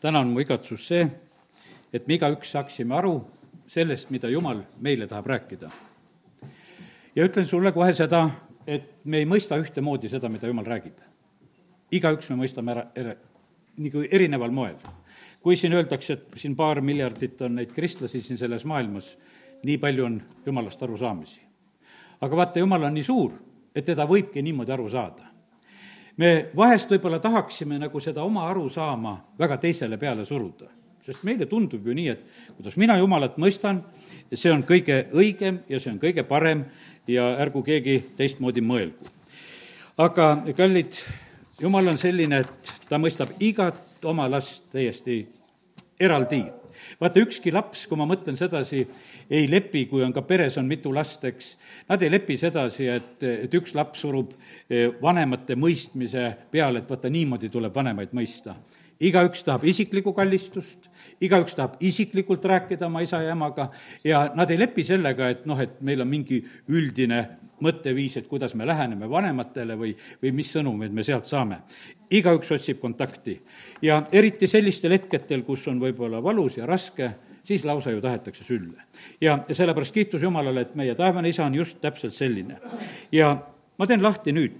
täna on mu igatsus see, et me igaüks saaksime aru sellest, mida Jumal meile tahab rääkida. ja ütlen sulle kohe seda, et me ei mõista ühtemoodi seda, mida Jumal räägib. igaüks me mõistame ära, ära, nagu erineval moel. kui siin öeldakse, et siin paar miljardit on neid kristlasi siin selles maailmas, nii palju on Jumalast arusaamisi. aga vaata, Jumal on nii suur, et teda võibki niimoodi aru saada me vahest võib-olla tahaksime nagu seda oma arusaama väga teisele peale suruda, sest meile tundub ju nii, et kuidas mina Jumalat mõistan, see on kõige õigem ja see on kõige parem ja ärgu keegi teistmoodi mõelgu. aga kallid, Jumal on selline, et ta mõistab igat oma last täiesti eraldi vaata, ükski laps, kui ma mõtlen sedasi, ei lepi, kui on ka peres on mitu last, eks, nad ei lepi sedasi, et, et üks laps surub eh, vanemate mõistmise peale, et vaata, niimoodi tuleb vanemaid mõista igaüks tahab isiklikku kallistust, igaüks tahab isiklikult rääkida oma isa ja emaga ja nad ei lepi sellega, et noh, et meil on mingi üldine mõtteviis, et kuidas me läheneme vanematele või, või mis sõnumeid me sealt saame. Igaüks otsib kontakti ja eriti sellistel hetkedel, kus on võib-olla valus ja raske, siis lausa ju tahetakse sülle. ja, sellepärast kiitus Jumalale, et meie taevane isa on just täpselt selline. ja ma teen lahti nüüd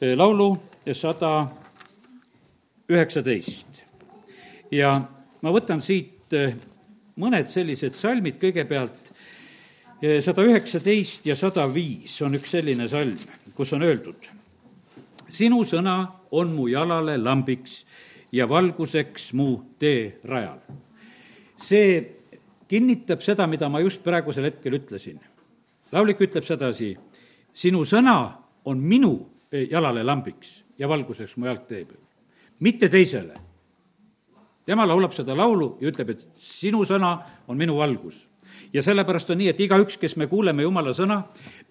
eh, laulu sada üheksateist ja ma võtan siit eh, mõned sellised salmid kõigepealt sada üheksateist ja sada viis on üks selline salm, kus on öeldud, sinu sõna on mu jalale lambiks ja valguseks mu teerajal. see kinnitab seda, mida ma just praegusel hetkel ütlesin. laulik ütleb sedasi, sinu sõna on minu jalale lambiks ja valguseks mu jalgtee peal, mitte teisele. tema laulab seda laulu ja ütleb, et sinu sõna on minu valgus ja sellepärast on nii, et igaüks, kes me kuuleme Jumala sõna,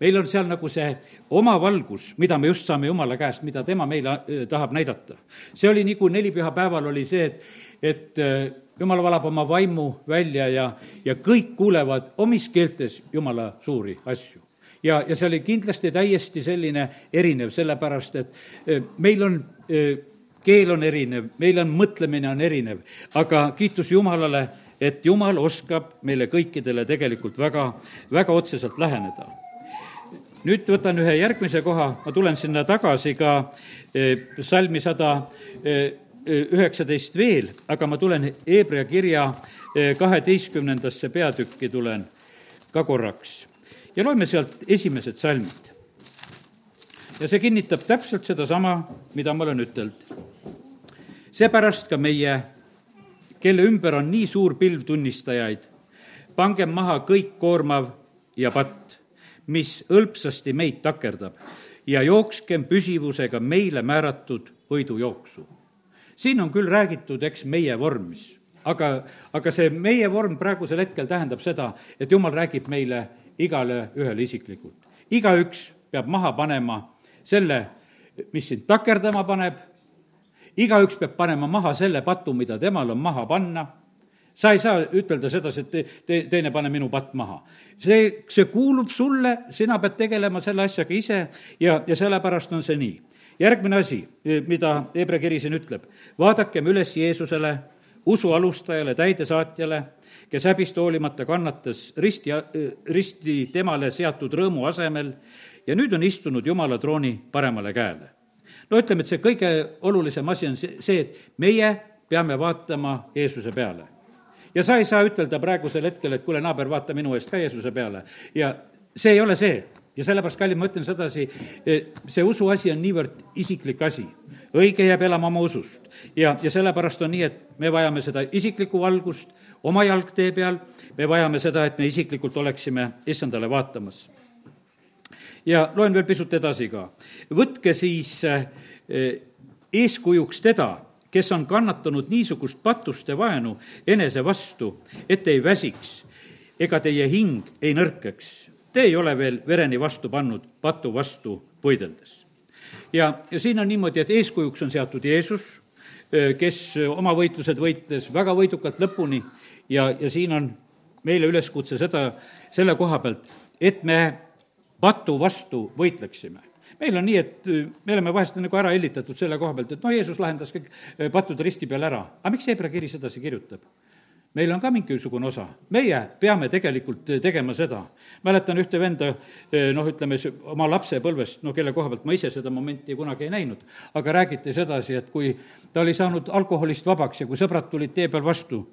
meil on seal nagu see oma valgus, mida me just saame Jumala käest, mida tema meile äh, tahab näidata. see oli nagu nelipühapäeval oli see, et, et äh, Jumal valab oma vaimu välja ja, ja kõik kuulevad omis keeltes Jumala suuri asju ja, ja see oli kindlasti täiesti selline erinev, sellepärast et äh, meil on keel on erinev, meil on mõtlemine on erinev, aga kiitus Jumalale et Jumal oskab meile kõikidele tegelikult väga, väga otseselt läheneda. nüüd võtan ühe järgmise koha, ma tulen sinna tagasi ka eh, salmi sada eh, üheksateist veel, aga ma tulen Hebra kirja kaheteistkümnendasse peatükki tulen ka korraks ja loeme sealt esimesed salmid. ja see kinnitab täpselt sedasama, mida ma olen ütelnud. seepärast ka meie kelle ümber on nii suur pilv tunnistajaid. pangem maha kõik koormav ja patt, mis hõlpsasti meid takerdab ja jookskem püsivusega meile määratud võidujooksu. siin on küll räägitud, eks, meie vormis, aga, aga see meie vorm praegusel hetkel tähendab seda, et jumal räägib meile igale ühele isiklikult. igaüks peab maha panema selle, mis sind takerdama paneb igaüks peab panema maha selle patu, mida temal on maha panna sa ei saa ütelda sedasi, et te, te, teine, pane minu patt maha. see, see kuulub sulle, sina pead tegelema selle asjaga ise ja, ja sellepärast on see nii. järgmine asi, mida Hebra kiri siin ütleb, vaadakem üles Jeesusele, usu alustajale, täidesaatjale, kes häbist hoolimata kannatas risti, risti temale seatud rõõmu asemel ja nüüd on istunud Jumala trooni paremale käele no ütleme, et see kõige olulisem asi on see, et meie peame vaatama Jeesuse peale. ja sa ei saa ütelda praegusel hetkel, et kuule, naaber, vaata minu eest ka Jeesuse peale ja see ei ole see ja sellepärast, kallid, ma ütlen sedasi, see usuasi on niivõrd isiklik asi. õige jääb elama oma usust. ja, ja sellepärast on nii, et me vajame seda isiklikku valgust oma jalgtee peal, me vajame seda, et me isiklikult oleksime issandale vaatamas ja loen veel pisut edasi ka. võtke siis eh, eeskujuks teda, kes on kannatanud niisugust pattuste vaenu enese vastu, et ei väsiks ega teie hing ei nõrkeks. Te ei ole veel vereni vastu pannud patu vastu võideldes. ja, ja siin on niimoodi, et eeskujuks on seatud Jeesus, eh, kes oma võitlused võitles väga võidukalt lõpuni ja, ja siin on meile üleskutse seda, selle koha pealt, et me patu vastu võitleksime. meil on nii, et me oleme vahest nagu ära hellitatud selle koha pealt, et no Jeesus lahendas kõik pattude risti peal ära. aga miks Hebra kiri sedasi kirjutab? meil on ka mingisugune osa, meie peame tegelikult tegema seda. mäletan ühte venda, noh, ütleme oma lapsepõlvest, no kelle koha pealt ma ise seda momenti kunagi ei näinud, aga räägiti sedasi, et kui ta oli saanud alkoholist vabaks ja kui sõbrad tulid tee peal vastu,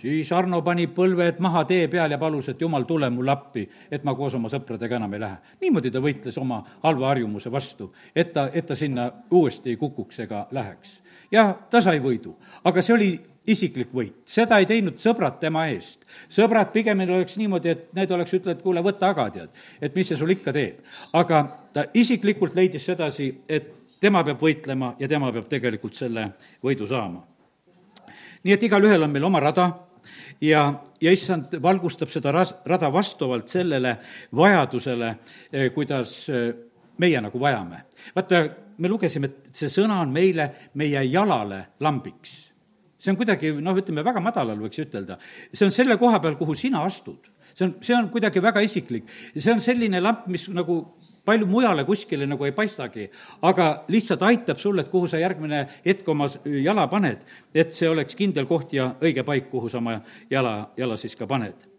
siis Arno pani põlved maha tee peal ja palus, et jumal, tule mulle appi, et ma koos oma sõpradega enam ei lähe. niimoodi ta võitles oma halva harjumuse vastu, et ta, et ta sinna uuesti ei kukuks ega läheks. ja ta sai võidu, aga see oli isiklik võit, seda ei teinud sõbrad tema eest. sõbrad pigemini oleks niimoodi, et need oleks, ütle, et kuule, võta aga, tead, et mis see sul ikka teeb. aga ta isiklikult leidis sedasi, et tema peab võitlema ja tema peab tegelikult selle võidu saama nii et igalühel on meil oma rada ja, ja issand valgustab seda ras-, rada vastavalt sellele vajadusele, eh, kuidas eh, meie nagu vajame. vaata, me lugesime, et see sõna on meile, meie jalale lambiks. see on kuidagi, noh, ütleme väga madalal, võiks ütelda. see on selle koha peal, kuhu sina astud. see on, see on kuidagi väga isiklik. see on selline lamp, mis nagu palju mujale kuskile nagu ei paistagi, aga lihtsalt aitab sulle, et kuhu sa järgmine hetk oma jala paned, et see oleks kindel koht ja õige paik, kuhu sa oma jala, jala siis ka paned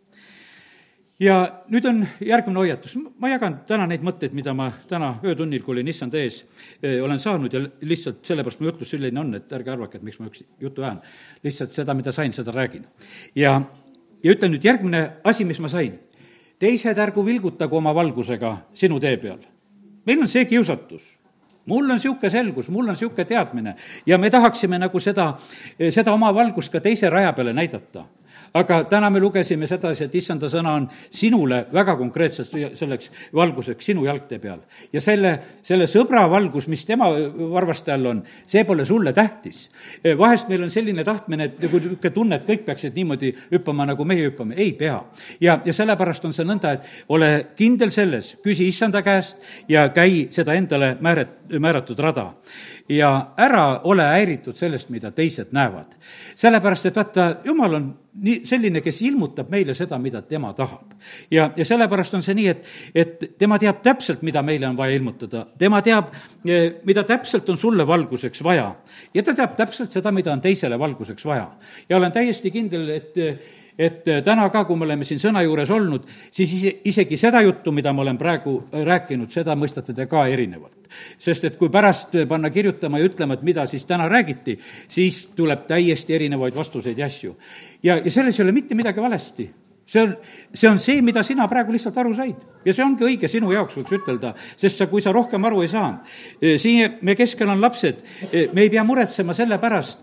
ja nüüd on järgmine hoiatus, ma jagan täna neid mõtteid, mida ma täna öötunnil, kui olin issand ees, eh, olen saanud ja lihtsalt sellepärast mu jutlus selline on, et ärge arvake, et miks ma üks juttu ajan. lihtsalt seda, mida sain, seda räägin. ja, ja ütlen nüüd järgmine asi, mis ma sain teised ärgu vilgutagu oma valgusega sinu tee peal. meil on see kiusatus mul on niisugune selgus, mul on niisugune teadmine ja me tahaksime nagu seda, seda oma valgust ka teise raja peale näidata aga täna me lugesime sedasi, et issanda sõna on sinule väga konkreetselt selleks valguseks sinu jalgtee peal. ja selle, selle sõbra valgus, mis tema varvaste all on, see pole sulle tähtis. vahest meil on selline tahtmine, et nagu niisugune tunne, et kõik peaksid niimoodi hüppama, nagu meie hüppame, ei pea. ja, ja sellepärast on see nõnda, et ole kindel selles, küsi issanda käest ja käi seda endale määret-, määratud rada ja ära ole häiritud sellest, mida teised näevad. sellepärast, et vaata, jumal on nii, selline, kes ilmutab meile seda, mida tema tahab. ja, ja sellepärast on see nii, et, et tema teab täpselt, mida meile on vaja ilmutada, tema teab, eh, mida täpselt on sulle valguseks vaja. ja ta teab täpselt seda, mida on teisele valguseks vaja. ja olen täiesti kindel, et et äh, täna ka, kui me oleme siin sõna juures olnud, siis ise, isegi seda juttu, mida ma olen praegu äh, rääkinud, seda mõistate te ka erinevalt. sest et kui pärast äh, panna kirjutama ja ütlema, et mida siis täna räägiti, siis tuleb täiesti erinevaid vastuseid ja asju. ja, ja selles ei ole mitte midagi valesti see on, see on see, mida sina praegu lihtsalt aru said. ja see ongi õige sinu jaoks, võiks ütelda, sest sa, kui sa rohkem aru ei saa, siin me keskel on lapsed, me ei pea muretsema selle pärast,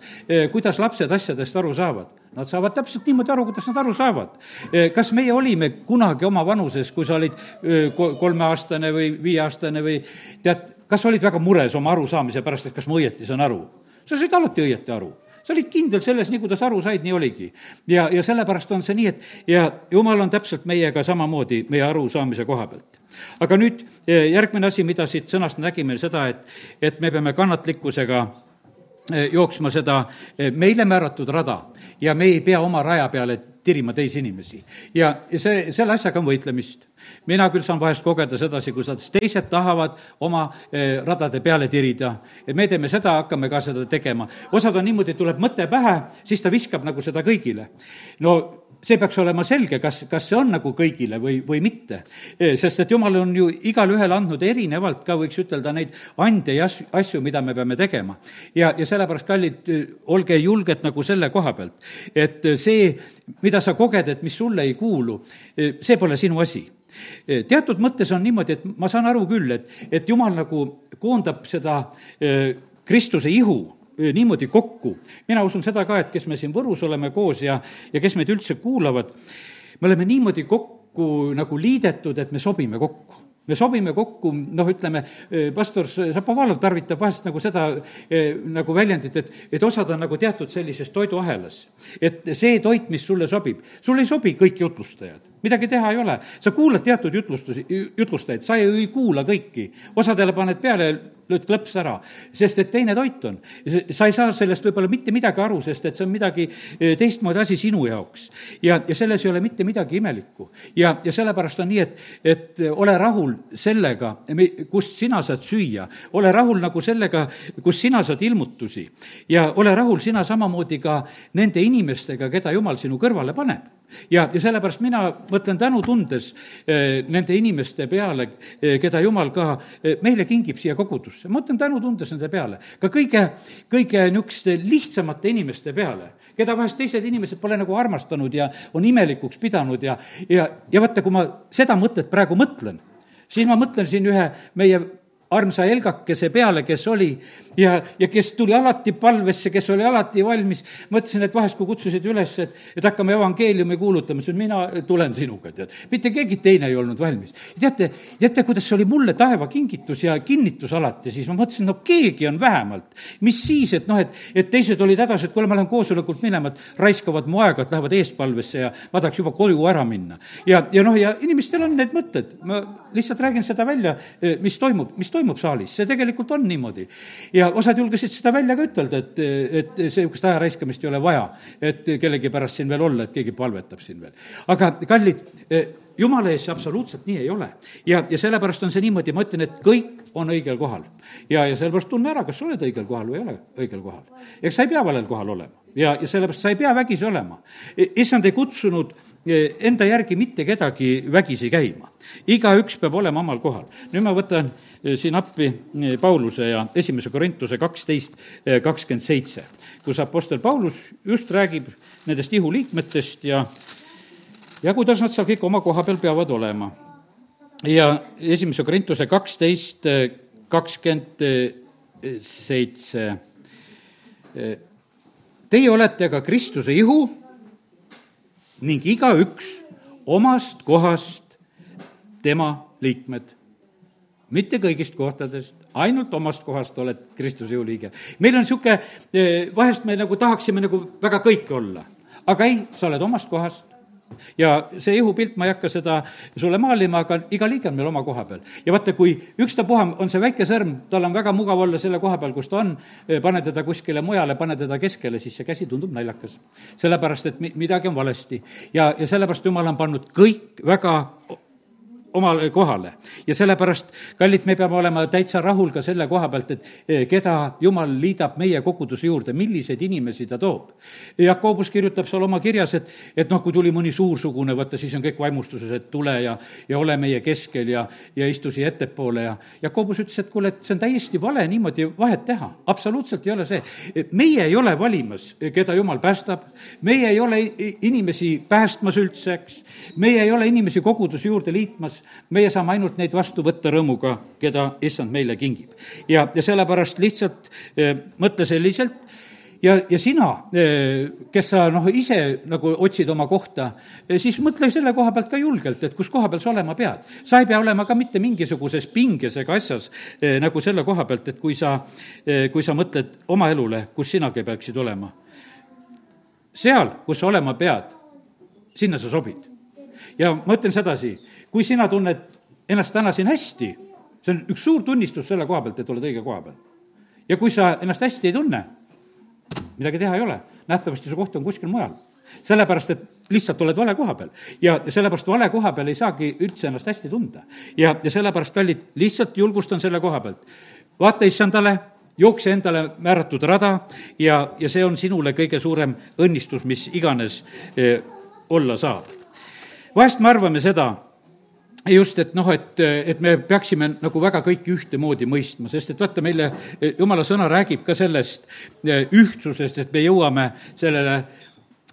kuidas lapsed asjadest aru saavad Nad saavad täpselt niimoodi aru, kuidas nad aru saavad. Eh, kas meie olime kunagi oma vanuses, kui sa olid eh, kolmeaastane või viieaastane või tead, kas olid väga mures oma arusaamise pärast, et kas ma õieti saan aru? sa said alati õieti aru sa olid kindel selles, nii kuidas aru said, nii oligi. ja, ja sellepärast on see nii, et ja jumal on täpselt meiega samamoodi meie arusaamise koha pealt. aga nüüd eh, järgmine asi, mida siit sõnast nägime, seda, et, et me peame kannatlikkusega jooksma seda meile määratud rada ja me ei pea oma raja peale tirima teisi inimesi. ja, see, selle asjaga on võitlemist. Mina küll saan vahest kogeda sedasi, kus teised tahavad oma eh, radade peale tirida, et me teeme seda, hakkame ka seda tegema. osad on niimoodi, tuleb mõte pähe, siis ta viskab nagu seda kõigile. no see peaks olema selge, kas, kas see on nagu kõigile või, või mitte. E, sest et jumal on ju igale ühele andnud erinevalt ka, võiks ütelda, neid ande ja asju, mida me peame tegema. ja, ja sellepärast, kallid, e, olge julged nagu selle koha pealt, et see, mida sa koged, et mis sulle ei kuulu, see pole sinu asi teatud mõttes on niimoodi, et ma saan aru küll, et, et jumal nagu koondab seda Kristuse ihu niimoodi kokku. mina usun seda ka, et kes me siin Võrus oleme koos ja, ja kes meid üldse kuulavad, me oleme niimoodi kokku nagu liidetud, et me sobime kokku me sobime kokku, noh, ütleme, pastor Šapovalov tarvitab vahest nagu seda nagu väljendit, et, et osad on nagu teatud sellises toiduahelas. et see toit, mis sulle sobib, sulle ei sobi kõik jutlustajad, midagi teha ei ole. sa kuulad teatud jutlustusi, jutlustajaid, sa ei kuula kõiki. osadele paned peale lööd klõps ära, sest et teine toit on. sa ei saa sellest võib-olla mitte midagi aru, sest et see on midagi e, teistmoodi asi sinu jaoks. ja, ja selles ei ole mitte midagi imelikku. ja, ja sellepärast on nii, et, et ole rahul sellega, kust sina saad süüa, ole rahul nagu sellega, kus sina saad ilmutusi ja ole rahul sina samamoodi ka nende inimestega, keda Jumal sinu kõrvale paneb ja, ja sellepärast mina mõtlen tänutundes eh, nende inimeste peale, eh, keda Jumal ka eh, meile kingib siia kogudusse. ma mõtlen tänutundes nende peale, ka kõige, kõige niisuguste lihtsamate inimeste peale, keda vahest teised inimesed pole nagu armastanud ja on imelikuks pidanud ja, ja, ja vaata, kui ma seda mõtet praegu mõtlen, siis ma mõtlen siin ühe meie armsa Helgakese peale, kes oli ja, ja kes tuli alati palvesse, kes oli alati valmis. mõtlesin, et vahest, kui kutsusid üles, et, et hakkame evangeeliumi kuulutama, siis mina tulen sinuga, tead. mitte keegi teine ei olnud valmis. teate, teate, kuidas see oli mulle taeva kingitus ja kinnitus alati, siis ma mõtlesin, no keegi on vähemalt. mis siis, et noh, et, et teised olid hädas, et kuule, ma lähen koosolekult minema, et raiskavad mu aega, et lähevad eespalvesse ja ma tahaks juba koju ära minna. ja, ja noh, ja inimestel on need mõtted, ma lihtsalt räägin seda välja, mis toimub, mis toimub toimub saalis, see tegelikult on niimoodi. ja osad julgesid seda välja ka ütelda, et, et sihukest aja raiskamist ei ole vaja, et kellegi pärast siin veel olla, et keegi palvetab siin veel. aga kallid, jumala ees see absoluutselt nii ei ole. ja, ja sellepärast on see niimoodi, ma ütlen, et kõik on õigel kohal. ja, ja sellepärast tunne ära, kas sa oled õigel kohal või ei ole õigel kohal. eks sa ei pea valel kohal olema ja, ja sellepärast sa ei pea vägisi olema. issand ei kutsunud e, enda järgi mitte kedagi vägisi käima. igaüks peab olema omal kohal. nüüd ma võtan e, siin appi e, Pauluse ja esimese Korintuse kaksteist kakskümmend seitse, kus Apostel Paulus just räägib nendest ihuliikmetest ja ja kuidas nad seal kõik oma koha peal peavad olema. ja esimese Korintuse kaksteist kakskümmend seitse Teie olete aga Kristuse ihu ning igaüks omast kohast tema liikmed. mitte kõigist kohtadest, ainult omast kohast oled Kristuse jõuliige. meil on niisugune, eh, vahest me nagu tahaksime nagu väga kõike olla, aga ei, sa oled omast kohast ja see ihupilt, ma ei hakka seda sulle maalima, aga iga liige on meil oma koha peal. ja vaata, kui ükstapuha on see väike sõrm, tal on väga mugav olla selle koha peal, kus ta on, pane teda kuskile mujale, pane teda keskele, siis see käsi tundub naljakas. sellepärast, et mi-, midagi on valesti. ja, ja sellepärast Jumal on pannud kõik väga omale kohale. ja sellepärast, kallid, me peame olema täitsa rahul ka selle koha pealt, et eh, keda Jumal liidab meie koguduse juurde, milliseid inimesi ta toob. Jakobus kirjutab seal oma kirjas, et, et noh, kui tuli mõni suursugune, vaata, siis on kõik vaimustuses, et tule ja, ja ole meie keskel ja, ja istu siia ettepoole ja Jakobus ütles, et kuule, et see on täiesti vale niimoodi vahet teha. absoluutselt ei ole see. meie ei ole valimas, keda Jumal päästab, meie ei ole inimesi päästmas üldse, eks, meie ei ole inimesi koguduse juurde liitmas, meie saame ainult neid vastu võtta rõõmuga, keda issand meile kingib. ja, ja sellepärast lihtsalt eh, mõtle selliselt ja, ja sina, eh, kes sa noh, ise nagu otsid oma kohta, eh, siis mõtle selle koha pealt ka julgelt, et kus koha peal sa olema pead. sa ei pea olema ka mitte mingisuguses pinges ega asjas nagu selle koha pealt, et kui sa, kui sa mõtled oma elule, kus sinagi peaksid olema. seal, kus sa olema pead, sinna sa sobid ja ma ütlen sedasi, kui sina tunned ennast täna siin hästi, see on üks suur tunnistus selle koha pealt, et oled õige koha peal. ja kui sa ennast hästi ei tunne, midagi teha ei ole, nähtavasti su koht on kuskil mujal sellepärast, et lihtsalt oled vale koha peal. ja sellepärast vale koha peal ei saagi üldse ennast hästi tunda. ja, ja sellepärast, kallid, lihtsalt julgustan selle koha pealt. vaata issandale, jookse endale määratud rada ja, ja see on sinule kõige suurem õnnistus, mis iganes eh, olla saab vahest me arvame seda, just, et noh, et, et me peaksime nagu väga kõiki ühtemoodi mõistma, sest et vaata, meile jumala sõna räägib ka sellest eh, ühtsusest, et me jõuame sellele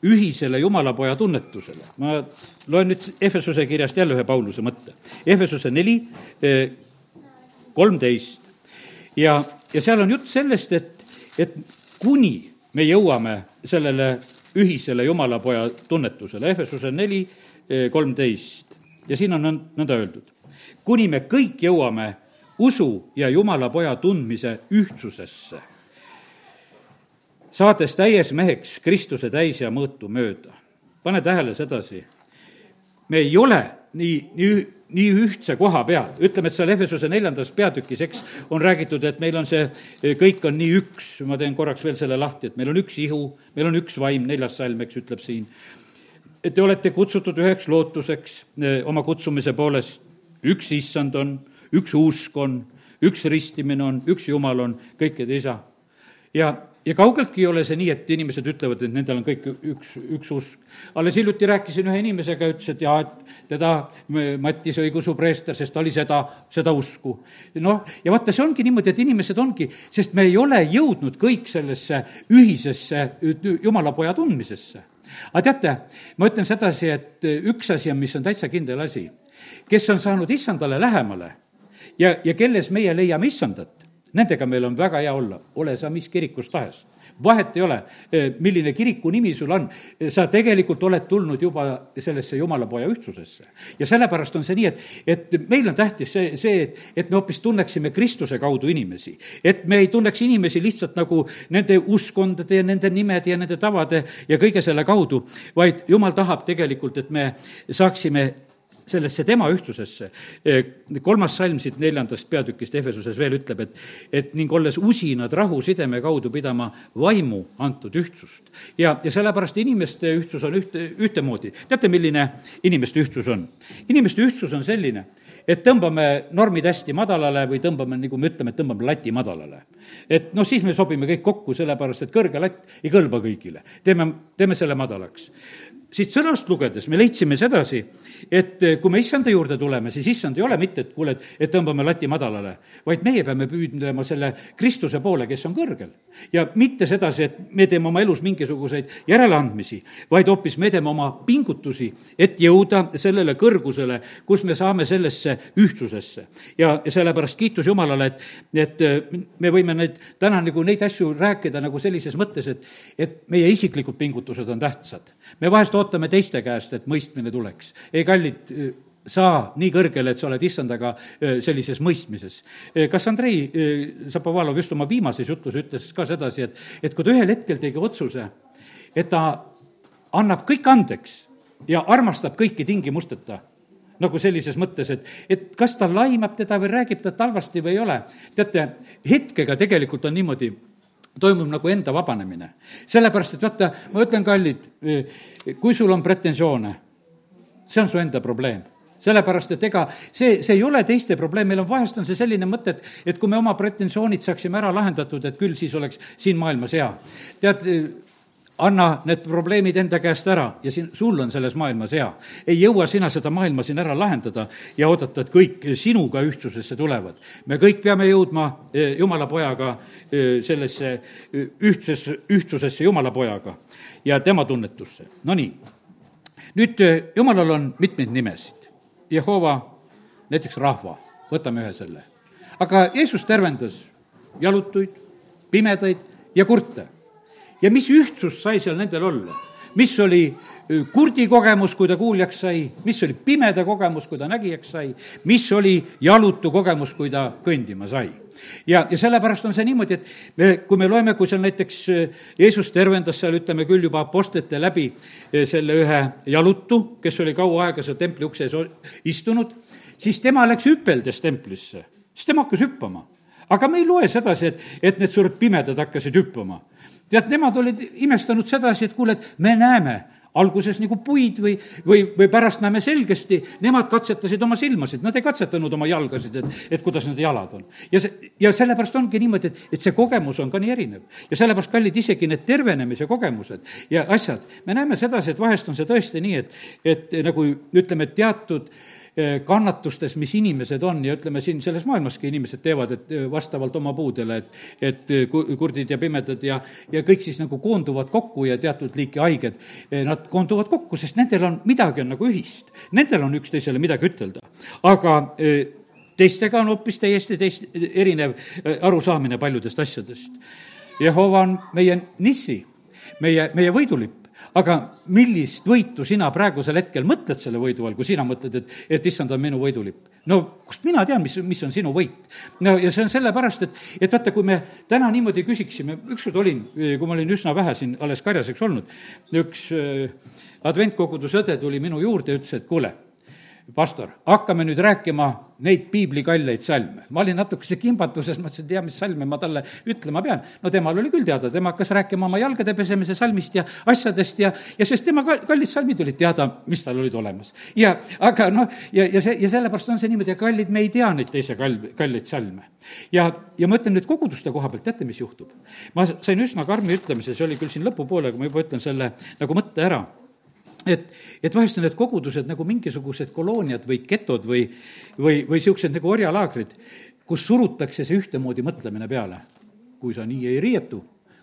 ühisele jumalapoja tunnetusele. ma loen nüüd Efesuse kirjast jälle ühe Pauluse mõtte. Efesuse neli, eh, kolmteist. ja, ja seal on jutt sellest, et, et kuni me jõuame sellele ühisele jumalapoja tunnetusele, Efesuse neli, kolmteist ja siin on nõnda öeldud. kuni me kõik jõuame usu ja Jumala poja tundmise ühtsusesse, saades täies meheks Kristuse täis ja mõõtu mööda. pane tähele sedasi, me ei ole nii, nii, nii ühtse koha peal, ütleme, et seal Efesuse neljandas peatükis, eks, on räägitud, et meil on see, kõik on nii üks, ma teen korraks veel selle lahti, et meil on üks ihu, meil on üks vaim, neljas salm, eks, ütleb siin. et te olete kutsutud üheks lootuseks eh, oma kutsumise poolest, üks issand on, üks usk on, üks ristimine on, üks Jumal on, kõikide isa. Ja ja kaugeltki ei ole see nii, et inimesed ütlevad, et nendel on kõik üks, üks usk. alles hiljuti rääkisin ühe inimesega, ütles, et jaa, et teda Mattis õigeusu preester, sest ta oli seda, seda usku. noh, ja vaata, see ongi niimoodi, et inimesed ongi, sest me ei ole jõudnud kõik sellesse ühisesse jumalapoja tundmisesse. aga teate, ma ütlen sedasi, et üks asi on, mis on täitsa kindel asi, kes on saanud issandale lähemale ja, ja kelles meie leiame issandat, Nendega meil on väga hea olla, ole sa mis kirikus tahes. vahet ei ole, eh, milline kiriku nimi sul on, eh, sa tegelikult oled tulnud juba sellesse jumalapoja ühtsusesse. ja sellepärast on see nii, et, et meil on tähtis see, see, et, et me hoopis tunneksime Kristuse kaudu inimesi. et me ei tunneks inimesi lihtsalt nagu nende uskkondade ja nende nimede ja nende tavade ja kõige selle kaudu, vaid jumal tahab tegelikult, et me saaksime sellesse tema ühtsusesse. kolmas salm siit neljandast peatükist Efesuses veel ütleb, et, et ning olles usinad rahu sideme kaudu pidama vaimu antud ühtsust. ja, ja sellepärast inimeste ühtsus on ühte, ühtemoodi. teate, milline inimeste ühtsus on? inimeste ühtsus on selline, et tõmbame normid hästi madalale või tõmbame, nagu me ütleme, tõmbame lati madalale. et noh, siis me sobime kõik kokku, sellepärast et kõrge latt ei kõlba kõigile. teeme, teeme selle madalaks siit sõnast lugedes me leidsime sedasi, et eh, kui me issanda juurde tuleme, siis issand ei ole mitte, et kuule, et, et tõmbame lati madalale, vaid meie peame püüdlema selle Kristuse poole, kes on kõrgel. ja mitte sedasi, et me teeme oma elus mingisuguseid järeleandmisi, vaid hoopis me teeme oma pingutusi, et jõuda sellele kõrgusele, kus me saame sellesse ühtsusesse. ja, ja sellepärast kiitus Jumalale, et, et eh, me võime neid, täna nagu neid asju rääkida nagu sellises mõttes, et, et meie isiklikud pingutused on tähtsad. Me vahest ootame teiste käest, et mõistmine tuleks. ei, kallid, saa nii kõrgele, et sa oled issandaga sellises mõistmises. kas Andrei Zapovalov just oma viimases jutus ütles ka sedasi, et, et kui ta ühel hetkel tegi otsuse, et ta annab kõik andeks ja armastab kõiki tingimusteta, nagu sellises mõttes, et, et kas ta laimab teda või räägib talt halvasti või ei ole. teate, hetkega tegelikult on niimoodi, toimub nagu enda vabanemine. sellepärast, et vaata, ma ütlen, kallid, kui sul on pretensioone, see on su enda probleem sellepärast, et ega see, see ei ole teiste probleem, meil on vahest on see selline mõte, et, et kui me oma pretensioonid saaksime ära lahendatud, et küll siis oleks siin maailmas hea. tead, anna need probleemid enda käest ära ja siin, sul on selles maailmas hea. ei jõua sina seda maailma siin ära lahendada ja oodata, et kõik sinuga ühtsusesse tulevad. me kõik peame jõudma e, Jumala pojaga e, sellesse e, ühtsesse, ühtsusesse Jumala pojaga ja tema tunnetusse. Nonii, nüüd Jumalal on mitmeid nimesid. Jehova, näiteks rahva, võtame ühe selle. aga Jeesus tervendas jalutuid, pimedaid ja kurte ja mis ühtsus sai seal nendel olla? mis oli kurdi kogemus, kui ta kuuljaks sai, mis oli pimeda kogemus, kui ta nägijaks sai, mis oli jalutu kogemus, kui ta kõndima sai? Ja, ja sellepärast on see niimoodi, et me, kui me loeme, kui seal näiteks Jeesus tervendas seal, ütleme küll juba apostlite läbi selle ühe jalutu, kes oli kaua aega seal templi ukse ees istunud, siis tema läks hüpeldes templisse, siis tema hakkas hüppama. aga me ei loe sedasi, et, et need suured pimedad hakkasid hüppama tead, nemad olid imestanud sedasi, et kuule, et me näeme alguses nagu puid või, või, või pärast näeme selgesti, nemad katsetasid oma silmasid, nad ei katsetanud oma jalgasid, et, et kuidas nende jalad on. ja see, ja sellepärast ongi niimoodi, et, et see kogemus on ka nii erinev. ja sellepärast, kallid, isegi need tervenemise kogemused ja asjad, me näeme sedasi, et vahest on see tõesti nii, et, et nagu ütleme, teatud äh, kannatustes, mis inimesed on ja ütleme, siin selles maailmaski inimesed teevad, et eh, vastavalt oma puudele, et, et eh, kurdid ja pimedad ja, ja kõik siis nagu koonduvad kokku ja teatud liiki haiged, nad koonduvad kokku, sest nendel on, midagi on nagu ühist. Nendel on üksteisele midagi ütelda. aga teistega on hoopis täiesti teist, erinev arusaamine paljudest asjadest. Jehova on meie nissi, meie, meie võidulipp aga millist võitu sina praegusel hetkel mõtled selle võidu all, kui sina mõtled, et, et issand on minu võidulipp? no kust mina tean, mis, mis on sinu võit? no ja see on sellepärast, et, et vaata, kui me täna niimoodi küsiksime, ükskord olin, kui ma olin üsna vähe siin alles karjaseks olnud, üks äh, adventkoguduse õde tuli minu juurde ja ütles, et kuule pastor, hakkame nüüd rääkima neid piiblikalleid salme. ma olin natukese kimbatuses, mõtlesin, et tea, mis salme ma talle ütlema pean. no temal oli küll teada, tema hakkas rääkima oma jalgade pesemise salmist ja asjadest ja, ja sest tema kallid salmid olid teada, mis tal olid olemas. ja aga noh, ja, ja see, ja sellepärast on see niimoodi, kallid, me ei tea neid teise kall-, kalleid salme. ja, ja ma ütlen nüüd koguduste koha pealt, teate, mis juhtub? ma sain üsna karmi ütlemise, see oli küll siin lõpupoole, aga ma juba ütlen selle nagu mõtte ära et, et vahest on need kogudused nagu mingisugused kolooniad või getod või, või, või niisugused nagu orjalaagrid, kus surutakse see ühtemoodi mõtlemine peale. kui sa nii ei riietu,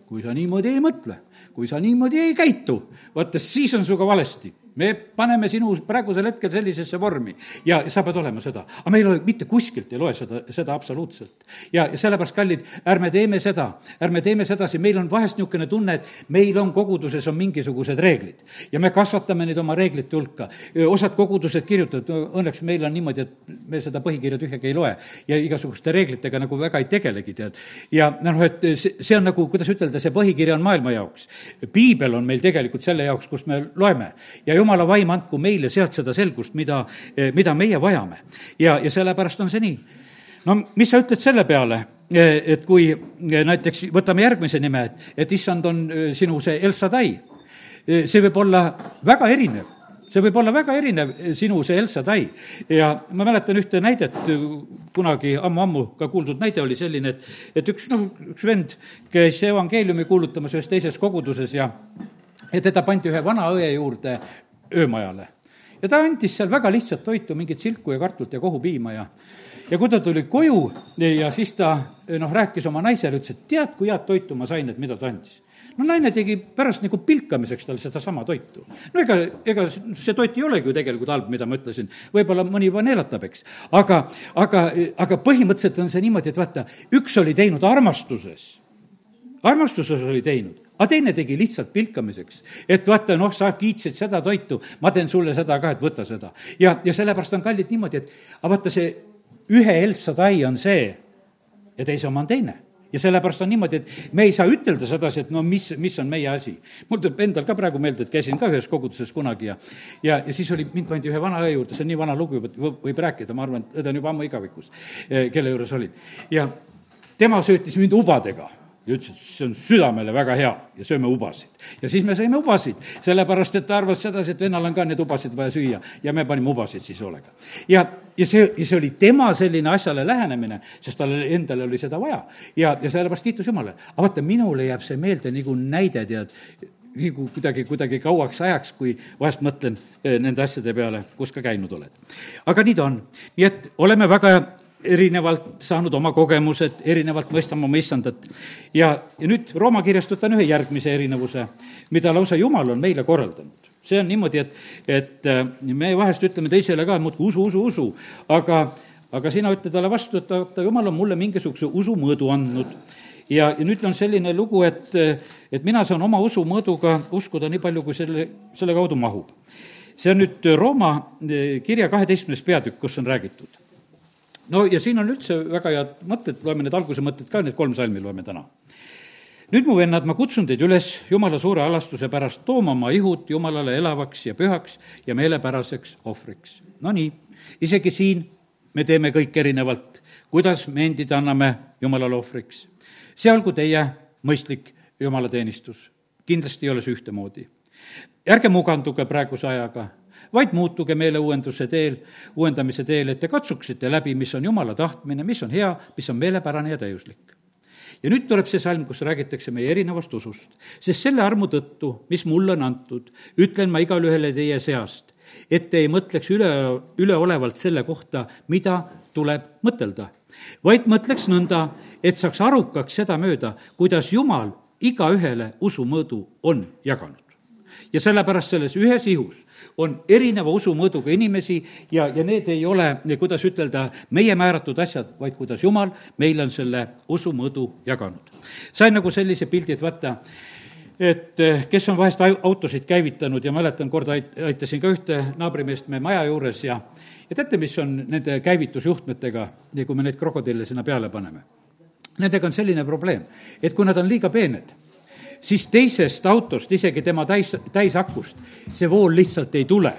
kui sa niimoodi ei mõtle, kui sa niimoodi ei käitu, vaata, siis on sinuga valesti me paneme sinu praegusel hetkel sellisesse vormi ja sa pead olema seda. aga meil ei, mitte kuskilt ei loe seda, seda absoluutselt. ja, ja sellepärast, kallid, ärme teeme seda, ärme teeme sedasi, meil on vahest niisugune tunne, et meil on koguduses on mingisugused reeglid ja me kasvatame neid oma reeglite hulka. osad kogudused kirjutavad, õnneks meil on niimoodi, et me seda põhikirja tühjagi ei loe ja igasuguste reeglitega nagu väga ei tegelegi, tead. ja noh, et see, see on nagu, kuidas ütelda, see põhikiri on maailma jaoks. piibel on meil tegelikult selle jaoks, kus me loeme ja jumala vaim andku meile sealt seda selgust, mida, mida meie vajame. ja, ja sellepärast on see nii. no mis sa ütled selle peale, et kui näiteks võtame järgmise nime, et, et issand on sinu see El Shaddai, see võib olla väga erinev see võib olla väga erinev, sinu see El Shaddai. ja ma mäletan ühte näidet, kunagi ammu-ammu ka kuuldud näide oli selline, et, et üks, noh, üks vend käis evangeeliumi kuulutamas ühes teises koguduses ja ja teda pandi ühe vana õe juurde öömajale. ja ta andis seal väga lihtsat toitu, mingit silku ja kartulit ja kohupiima ja ja kui ta tuli koju ja siis ta noh, rääkis oma naisele, ütles, et tead, kui head toitu ma sain, et mida ta andis no naine tegi pärast nagu pilkamiseks tal sedasama toitu. no ega, ega see toit ei olegi ju tegelikult halb, mida ma ütlesin, võib-olla mõni juba neelatab, eks. aga, aga, aga põhimõtteliselt on see niimoodi, et vaata, üks oli teinud armastuses, armastuses oli teinud, aga teine tegi lihtsalt pilkamiseks. et vaata, noh, sa kiitsid seda toitu, ma teen sulle seda ka, et võta seda. ja, ja sellepärast on kallid niimoodi, et aga vaata, see ühe Elsadai on see ja teise oma on teine ja sellepärast on niimoodi, et me ei saa ütelda sedasi, et no mis, mis on meie asi. mul tuleb endal ka praegu meelde, et käisin ka ühes koguduses kunagi ja ja, ja siis oli, mind pandi ühe vana õe juurde, see on nii vana lugu juba, et võib rääkida, ma arvan, et õde on juba ammu igavikus, eh, kelle juures olin. ja tema söötis mind ubadega ja ütles, et see on südamele väga hea ja sööme ubasid. ja siis me sõime ubasid, sellepärast et ta arvas sedasi, et vennal on ka neid ubasid vaja süüa ja me panime ubasid siis hoolega. ja, ja see, ja see oli tema selline asjale lähenemine, sest tal endal oli seda vaja. ja, ja sellepärast kiitus Jumalale. aga vaata, minule jääb see meelde nagu näide, tead, nagu kuidagi, kuidagi kauaks ajaks, kui vahest mõtlen eh, nende asjade peale, kus ka käinud oled. aga nii ta on. nii et oleme väga erinevalt saanud oma kogemused, erinevalt mõistame oma issandat. ja, ja nüüd Rooma kirjast võtan ühe järgmise erinevuse, mida lausa Jumal on meile korraldanud. see on niimoodi, et, et äh, me vahest ütleme teisele ka muudkui usu, usu, usu, aga, aga sina ütle talle vastu, et vaata, Jumal on mulle mingisuguse usumõõdu andnud ja, ja nüüd on selline lugu, et, et mina saan oma usumõõduga uskuda nii palju, kui selle, selle kaudu mahub. see on nüüd Rooma äh, kirja kaheteistkümnes peatükk, kus on räägitud no ja siin on üldse väga head mõtted, loeme need alguse mõtted ka, need kolm salmi loeme täna. nüüd, mu vennad, ma kutsun teid üles Jumala suure alastuse pärast tooma oma ihud Jumalale elavaks ja pühaks ja meelepäraseks ohvriks. Nonii, isegi siin me teeme kõik erinevalt, kuidas me endid anname Jumalale ohvriks. see olgu teie mõistlik jumalateenistus. kindlasti ei ole see ühtemoodi. ärge muganduge praeguse ajaga vaid muutuge meeleuuenduse teel, uuendamise teel, et te katsuksite läbi, mis on Jumala tahtmine, mis on hea, mis on meelepärane ja täiuslik ja nüüd tuleb see salm, kus räägitakse meie erinevast usust. sest selle armu tõttu, mis mulle on antud, ütlen ma igale ühele teie seast, et te ei mõtleks üle, üleolevalt selle kohta, mida tuleb mõtelda, vaid mõtleks nõnda, et saaks arukaks sedamööda, kuidas Jumal igaühele usumõõdu on jaganud ja sellepärast selles ühes ihus on erineva usumõõduga inimesi ja, ja need ei ole, kuidas ütelda, meie määratud asjad, vaid kuidas Jumal meile on selle usumõõdu jaganud. sain nagu sellise pildi, et vaata, et eh, kes on vahest au- autosid käivitanud ja mäletan, kord ait-, aitasin ka ühte naabrimeest meie maja juures ja ja teate, mis on nende käivitusjuhtmetega kui me neid krokodille sinna peale paneme? Nendega on selline probleem, et kui nad on liiga peened, siis teisest autost, isegi tema täis, täisakust, see vool lihtsalt ei tule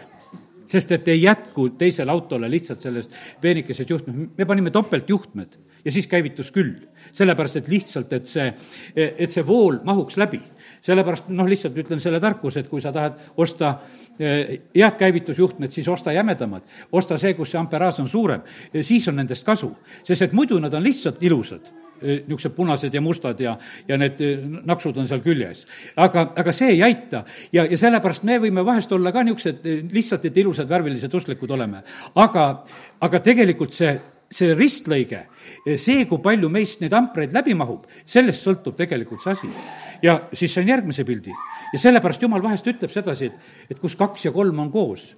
sest et ei jätku teisele autole lihtsalt sellest peenikesest juhtmest, me panime topeltjuhtmed ja siis käivitus küll. sellepärast, et lihtsalt, et see, et see vool mahuks läbi. sellepärast noh, lihtsalt ütlen selle tarkuse, et kui sa tahad osta eh, head käivitusjuhtmed, siis osta jämedamad. osta see, kus see amperaaž on suurem, siis on nendest kasu. sest et muidu nad on lihtsalt ilusad niisugused punased ja mustad ja, ja need naksud on seal küljes. aga, aga see ei aita ja, ja sellepärast me võime vahest olla ka niisugused lihtsalt, et ilusad, värvilised, usklikud oleme. aga, aga tegelikult see see ristlõige, see, kui palju meist neid ampreid läbi mahub, sellest sõltub tegelikult see asi. ja siis sain järgmise pildi ja sellepärast jumal vahest ütleb sedasi, et, et kus kaks ja kolm on koos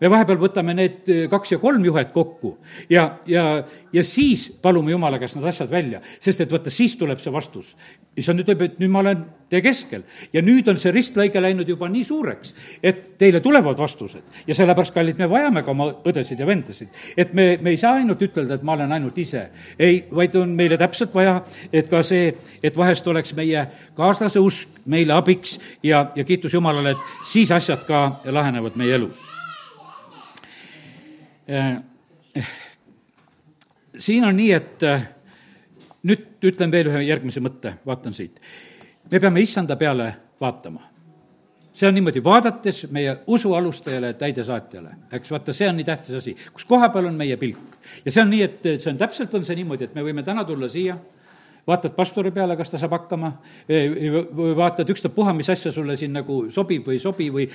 me vahepeal võtame need eh, kaks ja kolm juhet kokku ja, ja, ja siis palume Jumala käest need asjad välja, sest et vaata, siis tuleb see vastus. issand ütleb, et nüüd ma olen teie keskel ja nüüd on see ristlõige läinud juba nii suureks, et teile tulevad vastused. ja sellepärast, kallid, me vajame ka oma õdesid ja vendasid. et me, me ei saa ainult ütelda, et ma olen ainult ise. ei, vaid on meile täpselt vaja, et ka see, et vahest oleks meie kaaslase usk meile abiks ja, ja kiitus Jumalale, et siis asjad ka lahenevad meie elus siin on nii, et äh, nüüd ütlen veel ühe järgmise mõtte, vaatan siit. me peame issanda peale vaatama. see on niimoodi, vaadates meie usu alustajale, täidesaatjale, eks vaata, see on nii tähtis asi, kus koha peal on meie pilk. ja see on nii, et see on, täpselt on see niimoodi, et me võime täna tulla siia vaatad pastori peale, kas ta saab hakkama, või vaatad ükstapuha, mis asja sulle siin nagu sobib või ei sobi või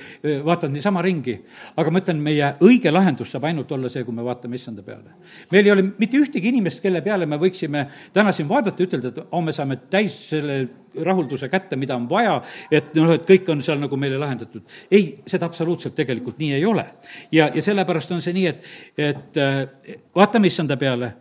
vaatad niisama ringi. aga ma ütlen, meie õige lahendus saab ainult olla see, kui me vaatame issanda peale. meil ei ole mitte ühtegi inimest, kelle peale me võiksime täna siin vaadata ütelda, et oh, me saame täis selle rahulduse kätte, mida on vaja, et noh, et kõik on seal nagu meile lahendatud. ei, seda absoluutselt tegelikult nii ei ole. ja, ja sellepärast on see nii, et, et vaatame issanda peale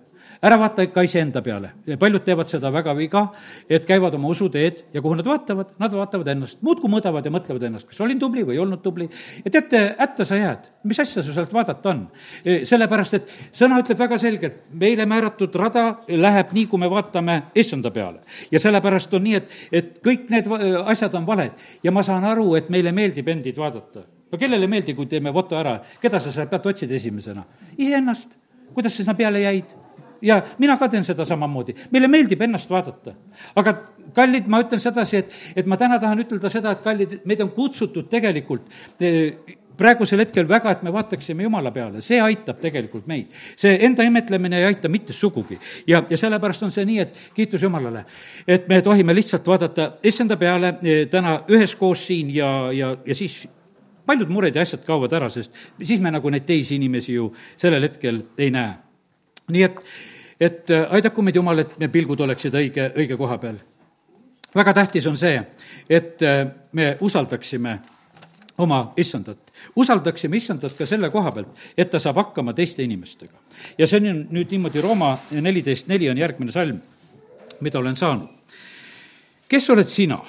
ära vaata ikka iseenda peale. paljud teevad seda väga viga, et käivad oma usuteed ja kuhu nad vaatavad, nad vaatavad ennast, muudkui mõõdavad ja mõtlevad ennast, kas olin tubli või ei olnud tubli. ja teate, hätta sa jääd, mis asja sul sealt vaadata on? E, sellepärast, et sõna ütleb väga selgelt, meile määratud rada läheb nii, kui me vaatame issanda peale. ja sellepärast on nii, et, et kõik need asjad on valed ja ma saan aru, et meile meeldib endid vaadata no kellele ei meeldi, kui teeme foto ära, keda sa sealt pealt otsid esimesena? iseennast. kuidas sa sinna peale jäid? Ja mina ka teen seda samamoodi, meile meeldib ennast vaadata. aga kallid, ma ütlen sedasi, et, et ma täna tahan ütelda seda, et kallid, meid on kutsutud tegelikult eh, praegusel hetkel väga, et me vaataksime Jumala peale, see aitab tegelikult meid. see enda imetlemine ei aita mitte sugugi. ja, ja sellepärast on see nii, et kiitus Jumalale, et me tohime lihtsalt vaadata issanda peale eh, täna üheskoos siin ja, ja, ja siis paljud mured ja asjad kaovad ära, sest siis me nagu neid teisi inimesi ju sellel hetkel ei näe. nii et et äh, aidaku meid, Jumal, et meie pilgud oleksid õige, õige koha peal. väga tähtis on see, et äh, me usaldaksime oma issandat. usaldaksime issandat ka selle koha pealt, et ta saab hakkama teiste inimestega. ja see on nüüd niimoodi, Rooma neliteist neli on järgmine salm, mida olen saanud. kes oled sina,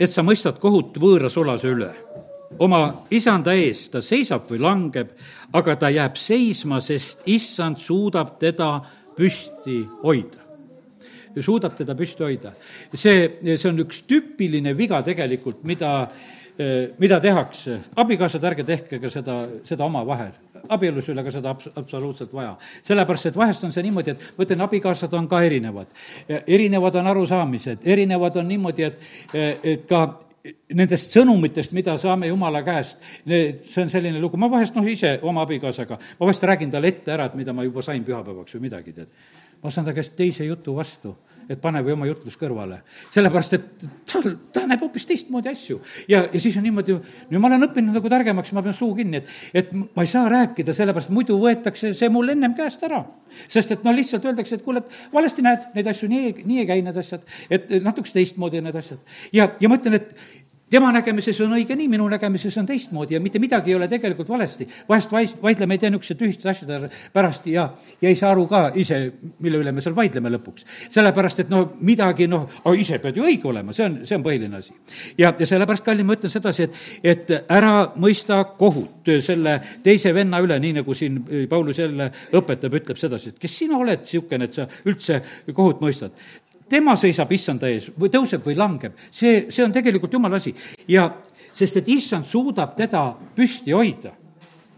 et sa mõistad kohut võõra sulase üle? oma isanda ees ta seisab või langeb, aga ta jääb seisma, sest issand suudab teda püsti hoida suudab teda püsti hoida. see, see on üks tüüpiline viga tegelikult, mida, mida tehakse. abikaasad, ärge tehke ka seda, seda omavahel. abielus ei ole ka seda abs-, absoluutselt vaja. sellepärast, et vahest on see niimoodi, et ma ütlen, abikaasad on ka erinevad. erinevad on arusaamised, erinevad on niimoodi, et, et ka nendest sõnumitest, mida saame Jumala käest, see on selline lugu, ma vahest noh, ise oma abikaasaga, ma vahest räägin talle ette ära, et mida ma juba sain pühapäevaks või midagi, tead. Ma saan ta käest teise jutu vastu, et pane või oma jutlus kõrvale. sellepärast, et tal, ta näeb hoopis teistmoodi asju. ja, ja siis on niimoodi, no ma olen õppinud nagu targemaks, ma pean suu kinni, et, et ma ei saa rääkida, sellepärast muidu võetakse see mul ennem käest ära. sest et no lihtsalt öeldakse, et kuule, et valesti näed neid asju, nii, nii ei käi need asjad, et natukese teistmoodi need asjad. ja, ja ma ütlen, et tema nägemises on õige nii, minu nägemises on teistmoodi ja mitte midagi ei ole tegelikult valesti. vahest vaid-, vaidleme ei tea niisuguste tühiste asjade pärast ja, ja ei saa aru ka ise, mille üle me seal vaidleme lõpuks. sellepärast, et no midagi noh, ise pead ju õige olema, see on, see on põhiline asi. ja, ja sellepärast, kallim, ma ütlen sedasi, et, et ära mõista kohut selle teise venna üle, nii nagu siin Paulus jälle õpetab, ütleb sedasi, et kes sina oled niisugune, et sa üldse kohut mõistad tema seisab issanda ees või tõuseb või langeb, see, see on tegelikult jumala asi. ja sest, et issand suudab teda püsti hoida.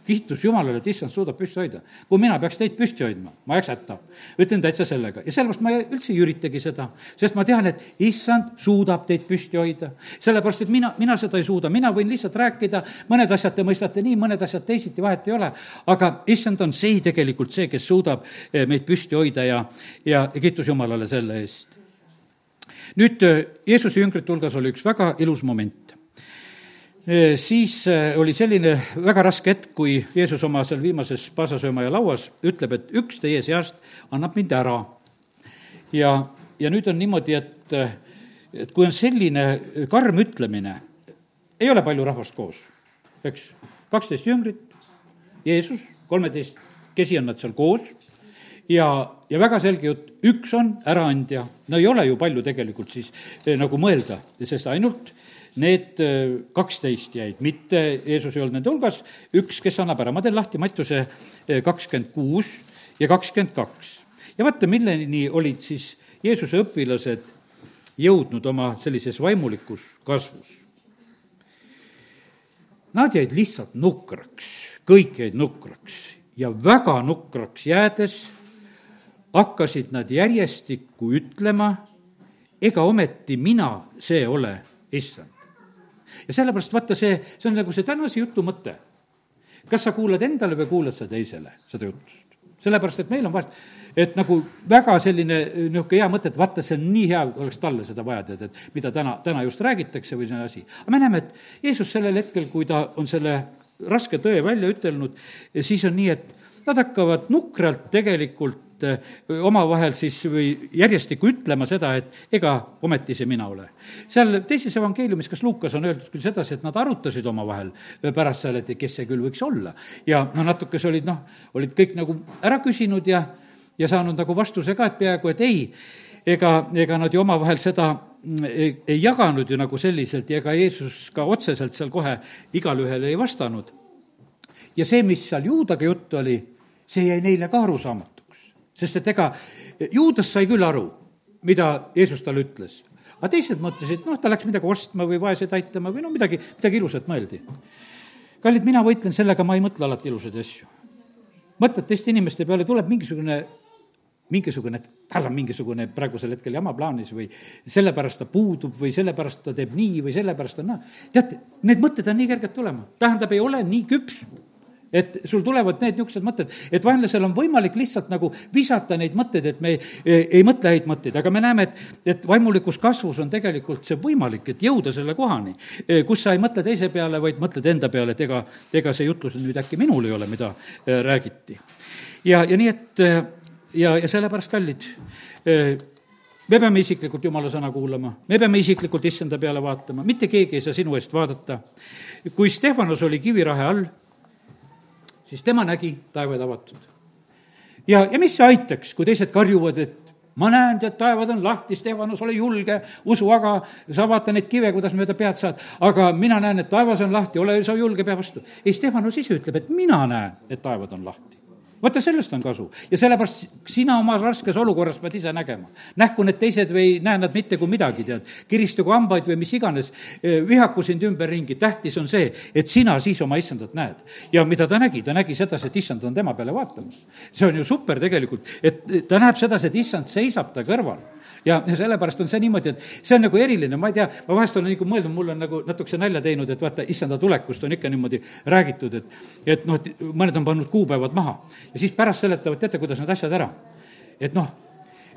kiitus Jumalale, et issand suudab püsti hoida. kui mina peaks teid püsti hoidma, ma jääks hätta. ütlen täitsa sellega ja sellepärast ma üldse ei üritagi seda, sest ma tean, et issand suudab teid püsti hoida. sellepärast, et mina, mina seda ei suuda, mina võin lihtsalt rääkida, mõned asjad te mõistate nii, mõned asjad teisiti, vahet ei ole, aga issand on see tegelikult see, kes suudab eh, meid püsti hoida ja, ja kiitus Jumalale selle eest nüüd äh, Jeesuse jüngrite hulgas oli üks väga ilus moment. Äh, siis äh, oli selline väga raske hetk, kui Jeesus oma seal viimases paasasöömaja lauas ütleb, et üks teie seast annab mind ära. ja, ja nüüd on niimoodi, et, et kui on selline karm ütlemine, ei ole palju rahvast koos, eks, kaksteist jüngrit, Jeesus, kolmeteistkesi on nad seal koos ja, ja väga selge jutt, üks on äraandja, no ei ole ju palju tegelikult siis eh, nagu mõelda, sest ainult need eh, kaksteist jäid, mitte Jeesus ei olnud nende hulgas, üks, kes annab ära, ma teen lahti Mattiuse eh, kakskümmend kuus ja kakskümmend kaks. ja vaata, milleni olid siis Jeesuse õpilased jõudnud oma sellises vaimulikus kasvus. Nad jäid lihtsalt nukraks, kõik jäid nukraks. Ja väga nukraks jäädes hakkasid nad järjestikku ütlema, ega ometi mina see ole, issand. ja sellepärast vaata, see, see on nagu see tänase jutu mõte. kas sa kuulad endale või kuulad sa teisele seda jutust? sellepärast, et meil on vahest, et nagu väga selline niisugune hea mõte, et vaata, see on nii hea, oleks talle seda vaja teada, et mida täna, täna just räägitakse või selline asi. aga me näeme, et Jeesus sellel hetkel, kui ta on selle raske tõe välja ütelnud, siis on nii, et nad hakkavad nukralt tegelikult et omavahel siis või järjestikku ütlema seda, et ega ometi see mina ole. seal teises evangeeliumis, kas Lukas on öeldud küll sedasi, et nad arutasid omavahel pärast seal, et kes see küll võiks olla. ja no natukese olid noh, olid kõik nagu ära küsinud ja, ja saanud nagu vastuse ka, et peaaegu et ei, ega, ega nad ju omavahel seda ei, ei jaganud ju nagu selliselt ja ega Jeesus ka otseselt seal kohe igale ühele ei vastanud. ja see, mis seal juudaga juttu oli, see jäi neile ka arusaamatuks sest et ega Juudas sai küll aru, mida Jeesus talle ütles. aga teised mõtlesid, noh, ta läks midagi ostma või vaeseid aitama või no midagi, midagi ilusat mõeldi. kallid, mina võitlen sellega, ma ei mõtle alati ilusaid asju. mõtled teiste inimeste peale, tuleb mingisugune mingisugune, tal on mingisugune praegusel hetkel jama plaanis või sellepärast ta puudub või sellepärast ta teeb nii või sellepärast on naa. teate, need mõtted on nii kerged tulema, tähendab, ei ole nii küps et sul tulevad need niisugused mõtted, et vaenlasel on võimalik lihtsalt nagu visata neid mõtteid, et me ei, ei, mõtle häid mõtteid, aga me näeme, et, et vaimulikus kasvus on tegelikult see võimalik, et jõuda selle kohani, e, kus sa ei mõtle teise peale, vaid mõtled enda peale, et ega, ega see jutlus nüüd äkki minul ei ole, mida e, räägiti. ja, ja nii, et e, ja, ja sellepärast, kallid, me peame isiklikult jumala sõna kuulama, me peame isiklikult issanda peale vaatama, mitte keegi ei saa sinu eest vaadata. kui Stefanos oli kivirahe all, siis tema nägi taevad avatud. ja, ja mis see aitaks, kui teised karjuvad, et ma näen, tead, taevad on lahti, Stefanus, ole julge, usu aga, sa vaata neid kive, kuidas mööda pead saad. aga mina näen, et taevas on lahti, ole sa julge, pea vastu. ei, Stefanus ise ütleb, et mina näen, et taevad on lahti vaata, sellest on kasu. Ja sellepärast sina oma raskes olukorras pead ise nägema. nähku need teised või ei näe nad mitte kui midagi, tead, kiristagu hambaid või mis iganes, vihaku sind ümberringi, tähtis on see, et sina siis oma issandat näed. ja mida ta nägi, ta nägi sedasi, et issand on tema peale vaatamas. see on ju super tegelikult, et ta näeb sedasi, et issand seisab ta kõrval. Ja, ja sellepärast on see niimoodi, et see on nagu eriline, ma ei tea, ma vahest olen nagu mõelnud, mul on nagu natukese nalja teinud, et vaata, issanda tulekust on ikka niimoodi räägitud, et et noh, et mõned on pannud kuupäevad maha ja siis pärast seletavad, teate, kuidas need asjad ära. et noh,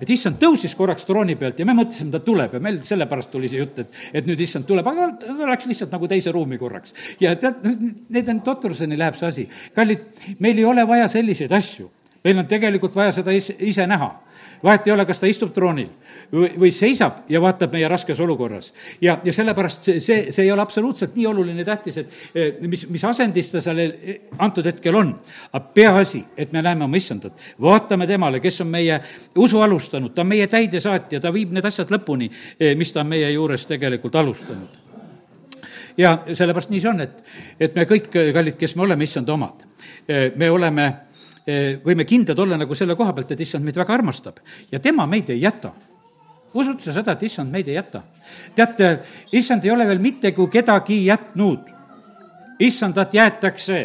et issand tõusis korraks trooni pealt ja me mõtlesime, ta tuleb ja meil sellepärast tuli see jutt, et, et nüüd issand tuleb, aga ta läks lihtsalt nagu teise ruumi korraks. ja tead, need on, totruseni läheb see asi. kallid, meil ei ole vaja selliseid asju meil on tegelikult vaja seda is-, ise näha. Vahet ei ole, kas ta istub troonil või, või seisab ja vaatab meie raskes olukorras. ja, ja sellepärast see, see, see ei ole absoluutselt nii oluline tähtis, et eh, mis, mis asendis ta seal eh, antud hetkel on. aga peaasi, et me näeme oma issandat, vaatame temale, kes on meie usu alustanud, ta on meie täidesaatja, ta viib need asjad lõpuni, eh, mis ta on meie juures tegelikult alustanud ja sellepärast nii see on, et, et me kõik, kallid, kes me oleme issanda omad, me oleme võime kindlad olla nagu selle koha pealt, et issand meid väga armastab ja tema meid ei jäta usute sa seda, et issand meid ei jäta? teate, issand ei ole veel mitte kui kedagi jätnud. issandat jäetakse,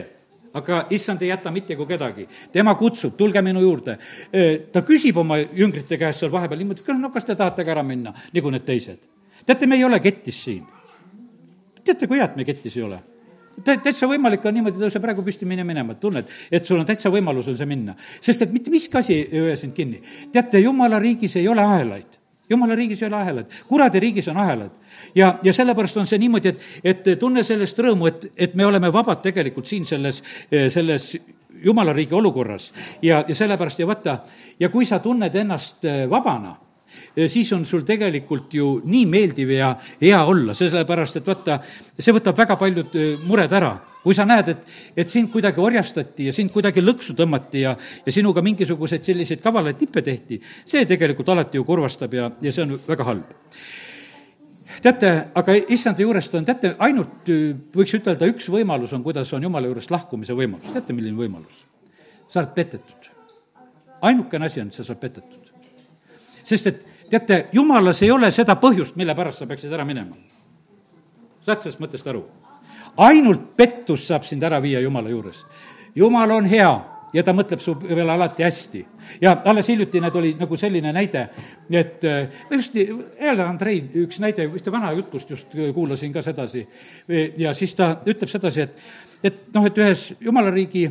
aga issand ei jäta mitte kui kedagi. tema kutsub, tulge minu juurde. Eh, ta küsib oma jüngrite käest seal vahepeal niimoodi, et no kas te tahate ka ära minna, nagu need teised. teate, me ei ole kettis siin. teate, kui hea, et me kettis ei ole täitsa võimalik on niimoodi tõuse praegu püsti mine minema, et tunned, et sul on täitsa võimalus on see minna. sest et mitte miski asi ei hoia sind kinni. teate, jumala riigis ei ole ahelaid jumala riigis ei ole ahelaid, kuradi riigis on ahelad. ja, ja sellepärast on see niimoodi, et, et tunne sellest rõõmu, et, et me oleme vabad tegelikult siin selles, selles jumala riigi olukorras. ja, ja sellepärast ja vaata, ja kui sa tunned ennast vabana siis on sul tegelikult ju nii meeldiv ja hea olla, sellepärast et vaata, see võtab väga paljud mured ära. kui sa näed, et, et sind kuidagi orjastati ja sind kuidagi lõksu tõmmati ja, ja sinuga mingisuguseid selliseid kavalaid nippe tehti, see tegelikult alati ju kurvastab ja, ja see on väga halb teate, aga issanda juurest on, teate, ainult võiks ütelda, üks võimalus on, kuidas on jumala juurest lahkumise võimalus. teate, milline võimalus? sa oled petetud. ainukene asi on, et sa saad petetud sest et teate, jumalas ei ole seda põhjust, mille pärast sa peaksid ära minema. saad sellest mõttest aru? ainult pettus saab sind ära viia Jumala juurest. Jumal on hea ja ta mõtleb su peale alati hästi. ja alles hiljuti need oli nagu selline näide, et ma just, jälle Andrei, üks näide, ühte vana jutlust just kuulasin ka sedasi. ja siis ta ütleb sedasi, et, et noh, et ühes jumala riigi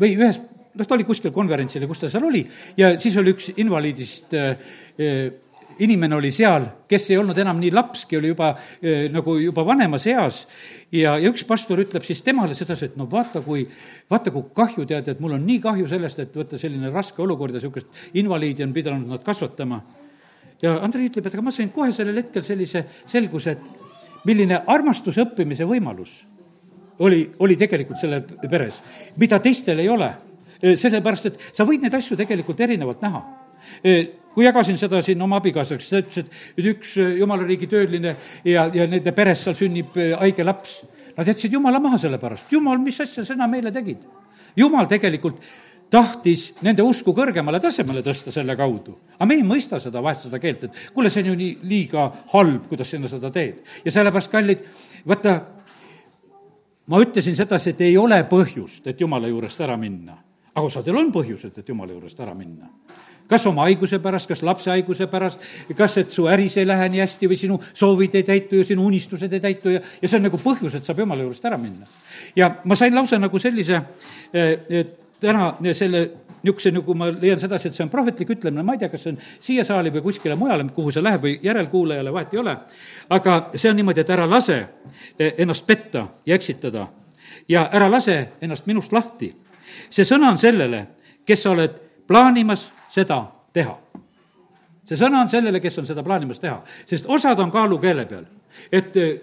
või ühes noh, ta oli kuskil konverentsil ja kus ta seal oli. Ja siis oli üks invaliidist äh, äh inimene oli seal, kes ei olnud enam nii lapski, oli juba äh, nagu juba vanemas eas. Ja, ja üks pastor ütleb siis temale sedasi, et no vaata, kui, vaata, kui kahju tead, et mul on nii kahju sellest, et võtta selline raske olukord ja niisugust invaliidi on pidanud nad kasvatama. ja Andrei ütleb, et aga ma sain kohe sellel hetkel sellise selguse, et milline armastuse õppimise võimalus oli, oli tegelikult selle peres, mida teistel ei ole sellepärast, et sa võid neid asju tegelikult erinevalt näha kui jagasin seda siin oma abikaasaga, siis ta ütles, et, üks jumala riigi tööline ja, ja nende peres seal sünnib haige laps. Nad jätsid jumala maha selle pärast. jumal, mis asja sina meile tegid? jumal tegelikult tahtis nende usku kõrgemale tasemele tõsta selle kaudu. aga me ei mõista seda vahest, seda keelt, et kuule, see on ju nii liiga halb, kuidas sina seda teed. ja sellepärast, kallid, vaata, ma ütlesin sedasi, et ei ole põhjust, et jumala juurest ära minna aga osadel on põhjused, et jumala juurest ära minna. kas oma haiguse pärast, kas lapse haiguse pärast, kas et su äris ei lähe nii hästi või sinu soovid ei täitu ja sinu unistused ei täitu ja, ja see on nagu põhjus, et saab jumala juurest ära minna. ja ma sain lausa nagu sellise eh, täna selle niisuguse, nagu ma leian sedasi, et see on prohvetlik ütlemine, ma ei tea, kas see on siia saali või kuskile mujale, kuhu see läheb või järelkuulajale, vahet ei ole, aga see on niimoodi, et ära lase eh, ennast petta ja eksitada ja ära lase ennast minust lahti see sõna on sellele, kes sa oled plaanimas seda teha. see sõna on sellele, kes on seda plaanimas teha, sest osad on kaalukeele peal, et eh,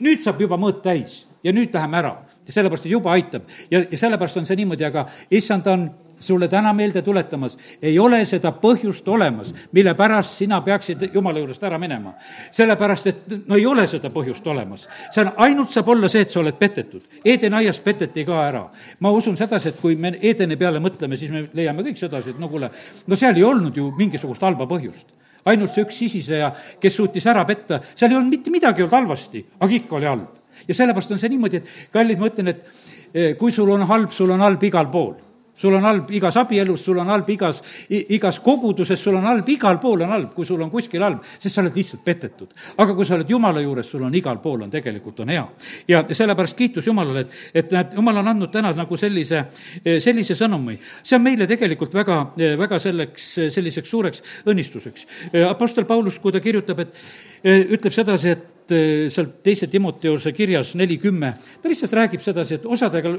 nüüd saab juba mõõt täis ja nüüd läheme ära. ja sellepärast, juba aitab ja, ja sellepärast on see niimoodi, aga issand on sulle täna meelde tuletamas, ei ole seda põhjust olemas, mille pärast sina peaksid jumala juurest ära minema. sellepärast, et no ei ole seda põhjust olemas. see on, ainult saab olla see, et sa oled petetud. Eedeni aias peteti ka ära. ma usun sedasi, et kui me Eedeni peale mõtleme, siis me leiame kõik sedasi, et no kuule, no seal ei olnud ju mingisugust halba põhjust ainult see üks sisiseja, kes suutis ära petta, seal ei olnud mitte midagi olnud halvasti, aga ikka oli halb. ja sellepärast on see niimoodi, et kallid, ma ütlen, et eh, kui sul on halb, sul on halb igal pool sul on halb igas abielus, sul on halb igas, igas koguduses, sul on halb, igal pool on halb, kui sul on kuskil halb, sest sa oled lihtsalt petetud. aga kui sa oled Jumala juures, sul on igal pool on tegelikult on hea. ja sellepärast kiitus Jumalale, et, et näed, Jumal on andnud täna nagu sellise, sellise sõnumi. see on meile tegelikult väga, väga selleks, selliseks suureks õnnistuseks. Apostel Paulus, kui ta kirjutab, et ütleb sedasi, et eh, sealt teise Timoteose kirjas neli kümme, ta lihtsalt räägib sedasi, et osadega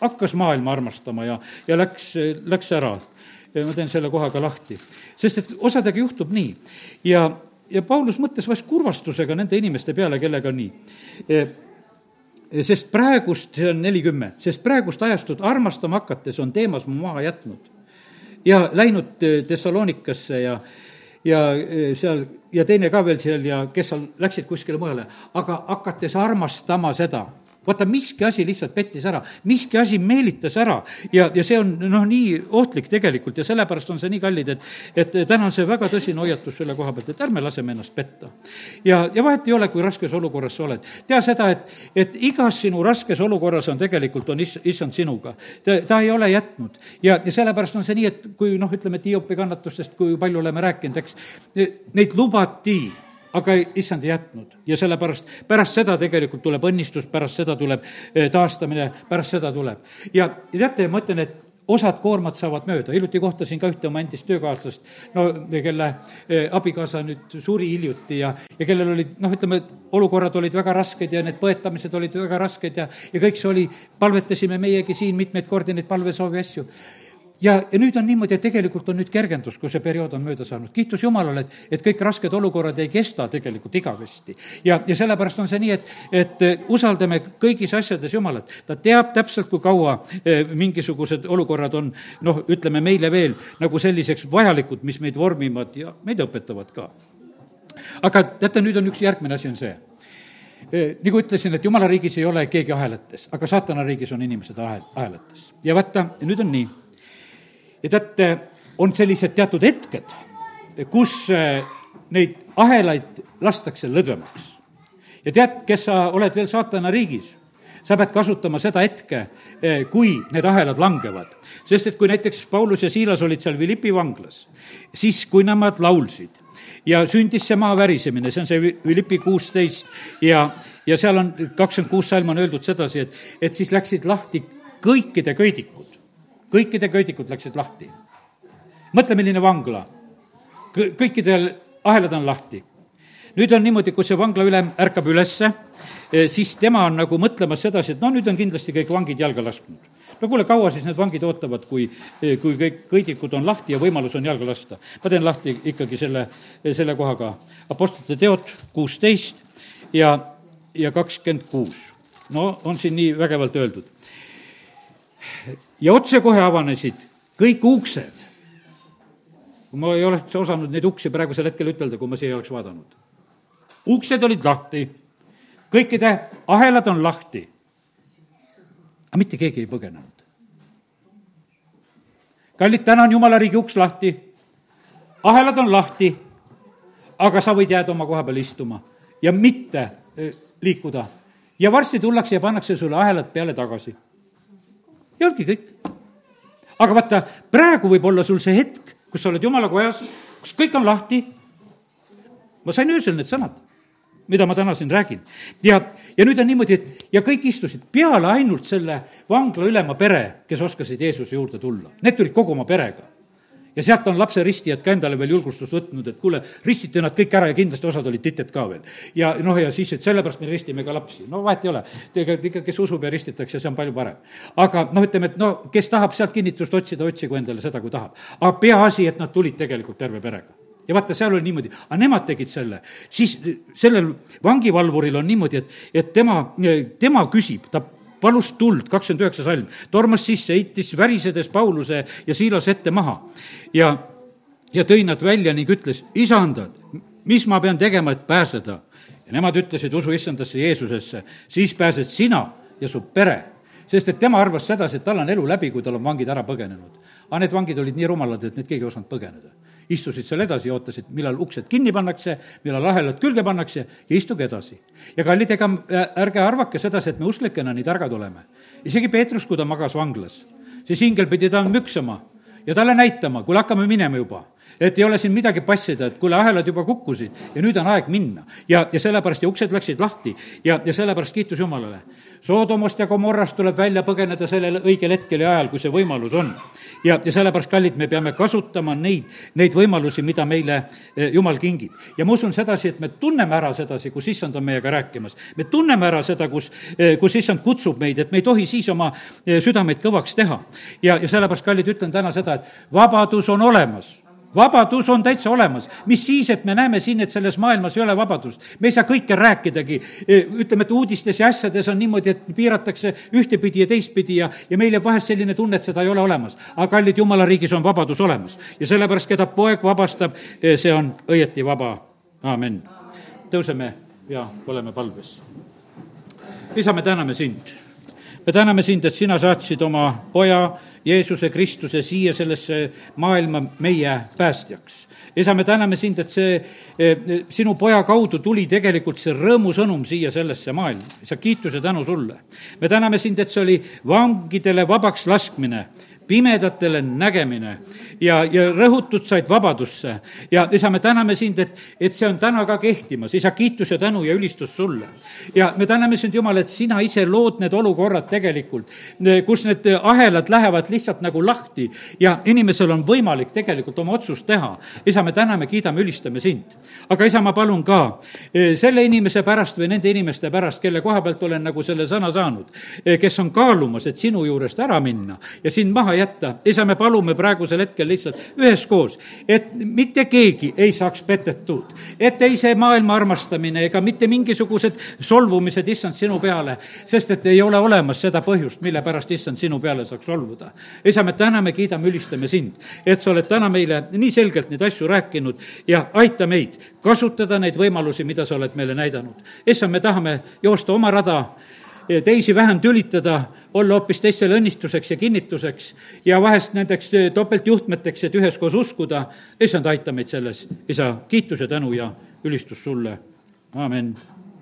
hakkas maailma armastama ja, ja läks, läks ära. ma teen selle koha ka lahti. sest et osadega juhtub nii ja, ja Paulus mõtles vast kurvastusega nende inimeste peale, kellega nii sest praegust, see on nelikümmend, sest praegust ajastut armastama hakates on teemas mu maha jätnud ja läinud Thessalonikasse ja, ja seal ja teine ka veel seal ja kes seal läksid kuskile mujale, aga hakates armastama seda vaata, miski asi lihtsalt pettis ära, miski asi meelitas ära ja, ja see on noh, nii ohtlik tegelikult ja sellepärast on see nii kallid, et, et täna on see väga tõsine hoiatus selle koha pealt, et ärme laseme ennast petta. ja, ja vahet ei ole, kui raskes olukorras sa oled. tea seda, et, et igas sinu raskes olukorras on tegelikult, on is-, issand sinuga. ta, ta ei ole jätnud ja, ja sellepärast on see nii, et kui noh, ütleme, et Hiopi kannatustest, kui palju oleme rääkinud, eks, neid lubati aga issand ei jätnud. Ja sellepärast pärast seda tegelikult tuleb õnnistus, pärast seda tuleb eh, taastamine, pärast seda tuleb. ja, teate, ma ütlen, et osad koormad saavad mööda, hiljuti kohtasin ka ühte oma endist töökaaslast, no kelle eh, abikaasa nüüd suri hiljuti ja, ja kellel olid noh, ütleme, olukorrad olid väga rasked ja need põetamised olid väga rasked ja, ja kõik see oli, palvetasime meiegi siin mitmeid kordi neid palvesoovi asju ja, ja nüüd on niimoodi, et tegelikult on nüüd kergendus, kui see periood on mööda saanud. kiitus Jumalale, et, et kõik rasked olukorrad ei kesta tegelikult igavesti. ja, ja sellepärast on see nii, et, et eh, usaldame kõigis asjades Jumalat. ta teab täpselt, kui kaua eh, mingisugused olukorrad on noh, ütleme meile veel nagu selliseks vajalikud, mis meid vormivad ja meid õpetavad ka. aga teate, nüüd on üks järgmine asi, on see eh, nagu ütlesin, et jumala riigis ei ole keegi ahelates, aga saatana riigis on inimesed ahel, ahelates. ja vaata, nüüd on nii ja teate, on sellised teatud hetked, kus eh, neid ahelaid lastakse lõdvemaks. ja tead, kes sa oled veel saatana riigis? sa pead kasutama seda hetke, eh, kui need ahelad langevad. sest et kui näiteks Paulus ja Siilas olid seal Philippi vanglas, siis kui nemad laulsid ja sündis see maa värisemine, see on see Philippi kuusteist ja, ja seal on kakskümmend kuus salm on öeldud sedasi, et, et siis läksid lahti kõikide köidikud kõikide köidikud läksid lahti. mõtle, milline vangla. kõikidel ahelad on lahti. nüüd on niimoodi, kui see vanglaülem ärkab ülesse, eh, siis tema on nagu mõtlemas sedasi, et no nüüd on kindlasti kõik vangid jalga lasknud. no kuule, kaua siis need vangid ootavad, kui, eh, kui kõik kõidikud on lahti ja võimalus on jalga lasta? ma teen lahti ikkagi selle, selle kohaga. Apostlite teod kuusteist ja, ja kakskümmend kuus. no on siin nii vägevalt öeldud ja otsekohe avanesid kõik uksed. ma ei oleks osanud neid uksi praegusel hetkel ütelda, kui ma siia oleks vaadanud. uksed olid lahti, kõikide ahelad on lahti. aga mitte keegi ei põgenenud. kallid, täna on jumala riigi uks lahti, ahelad on lahti, aga sa võid jääda oma koha peal istuma ja mitte eh, liikuda. ja varsti tullakse ja pannakse sulle ahelad peale tagasi ja ongi kõik. aga vaata, praegu võib olla sul see hetk, kus sa oled jumala kojas, kus kõik on lahti. ma sain öösel need sõnad, mida ma täna siin räägin. ja, ja nüüd on niimoodi, et ja kõik istusid peale ainult selle vangla ülema pere, kes oskasid Jeesuse juurde tulla. Need tulid kogu oma perega ja sealt on lapse ristijad ka endale veel julgustust võtnud, et kuule, ristite nad kõik ära ja kindlasti osad olid tited ka veel. ja noh, ja siis, et sellepärast me ristime ka lapsi, no vahet ei ole. tegelikult ikka, kes usub ja ristitakse, see on palju parem. aga noh, ütleme, et no kes tahab sealt kinnitust otsida, otsigu endale seda, kui tahab. aga peaasi, et nad tulid tegelikult terve perega ja vaata, seal oli niimoodi, aga nemad tegid selle, siis sellel vangivalvuril on niimoodi, et, et tema, tema küsib, ta palus tuld, kakskümmend üheksa salm, tormas sisse, heitis värisedes Pauluse ja Siilase ette maha ja, ja tõi nad välja ning ütles, isandad, mis ma pean tegema, et pääseda? ja nemad ütlesid, usu issandasse Jeesusesse, siis pääsed sina ja su pere. sest et tema arvas sedasi, et tal on elu läbi, kui tal on vangid ära põgenenud. aga need vangid olid nii rumalad, et need keegi ei osanud põgeneda istusid seal edasi ja ootasid, millal uksed kinni pannakse, millal ahelad külge pannakse ja istuge edasi. ja kallid, ega äh, ärge arvake sedasi, et me usklikena nii targad oleme. isegi Peetrus, kui ta magas vanglas, siis ingel pidi ta müksama ja talle näitama, kuule, hakkame minema juba. Et ei ole siin midagi passida, et kuule, ahelad juba kukkusid ja nüüd on aeg minna. ja, ja sellepärast ja uksed läksid lahti ja, ja sellepärast kiitus Jumalale. Soodomost ja Gomorrast tuleb välja põgeneda sellel õigel hetkel ja ajal, kui see võimalus on. ja, ja sellepärast, kallid, me peame kasutama neid, neid võimalusi, mida meile eh, Jumal kingib. ja ma usun sedasi, et me tunneme ära sedasi, kus issand on meiega rääkimas. me tunneme ära seda, kus, eh, kus issand kutsub meid, et me ei tohi siis oma eh, südameid kõvaks teha. ja, ja sellepärast, kallid, ütlen täna seda, et vabadus on olemas vabadus on täitsa olemas, mis siis, et me näeme siin, et selles maailmas ei ole vabadust. me ei saa kõike rääkidagi, e, ütleme, et uudistes ja asjades on niimoodi, et piiratakse ühtepidi ja teistpidi ja, ja meil jääb vahest selline tunne, et seda ei ole olemas. aga kallid, jumala riigis on vabadus olemas ja sellepärast, keda poeg vabastab, e, see on õieti vaba, aamen. tõuseme ja oleme palves. isa, me täname sind. me täname sind, et sina saatsid oma poja Jeesuse Kristuse siia sellesse maailma meie päästjaks. isa, me täname sind, et see eh, sinu poja kaudu tuli tegelikult see rõõmusõnum siia sellesse maailma. isa, kiitus ja tänu sulle. me täname sind, et see oli vangidele vabaks laskmine pimedatele nägemine ja, ja rõhutud said vabadusse. ja isa, me täname sind, et, et see on täna ka kehtimas, isa, kiitus ja tänu ja ülistus sulle. ja me täname sind, Jumal, et sina ise lood need olukorrad tegelikult, kus need ahelad lähevad lihtsalt nagu lahti ja inimesel on võimalik tegelikult oma otsust teha. isa, me täname, kiidame, ülistame sind. aga isa, ma palun ka e, selle inimese pärast või nende inimeste pärast, kelle koha pealt olen nagu selle sõna saanud, e, kes on kaalumas, et sinu juurest ära minna ja sind maha jätta. isa, me palume praegusel hetkel lihtsalt üheskoos, et mitte keegi ei saaks petetud, et ei see maailma armastamine ega mitte mingisugused solvumised, issand, sinu peale, sest et ei ole olemas seda põhjust, mille pärast issand sinu peale saaks solvuda. isa, me täname, kiidame, ülistame sind, et sa oled täna meile nii selgelt neid asju rääkinud ja aita meid kasutada neid võimalusi, mida sa oled meile näidanud. issand, me tahame joosta oma rada teisi vähem tülitada, olla hoopis teistele õnnistuseks ja kinnituseks ja vahest nendeks eh, topeltjuhtmeteks, et üheskoos uskuda. issand, aita meid selles, isa, kiitus ja tänu ja ülistus sulle, amin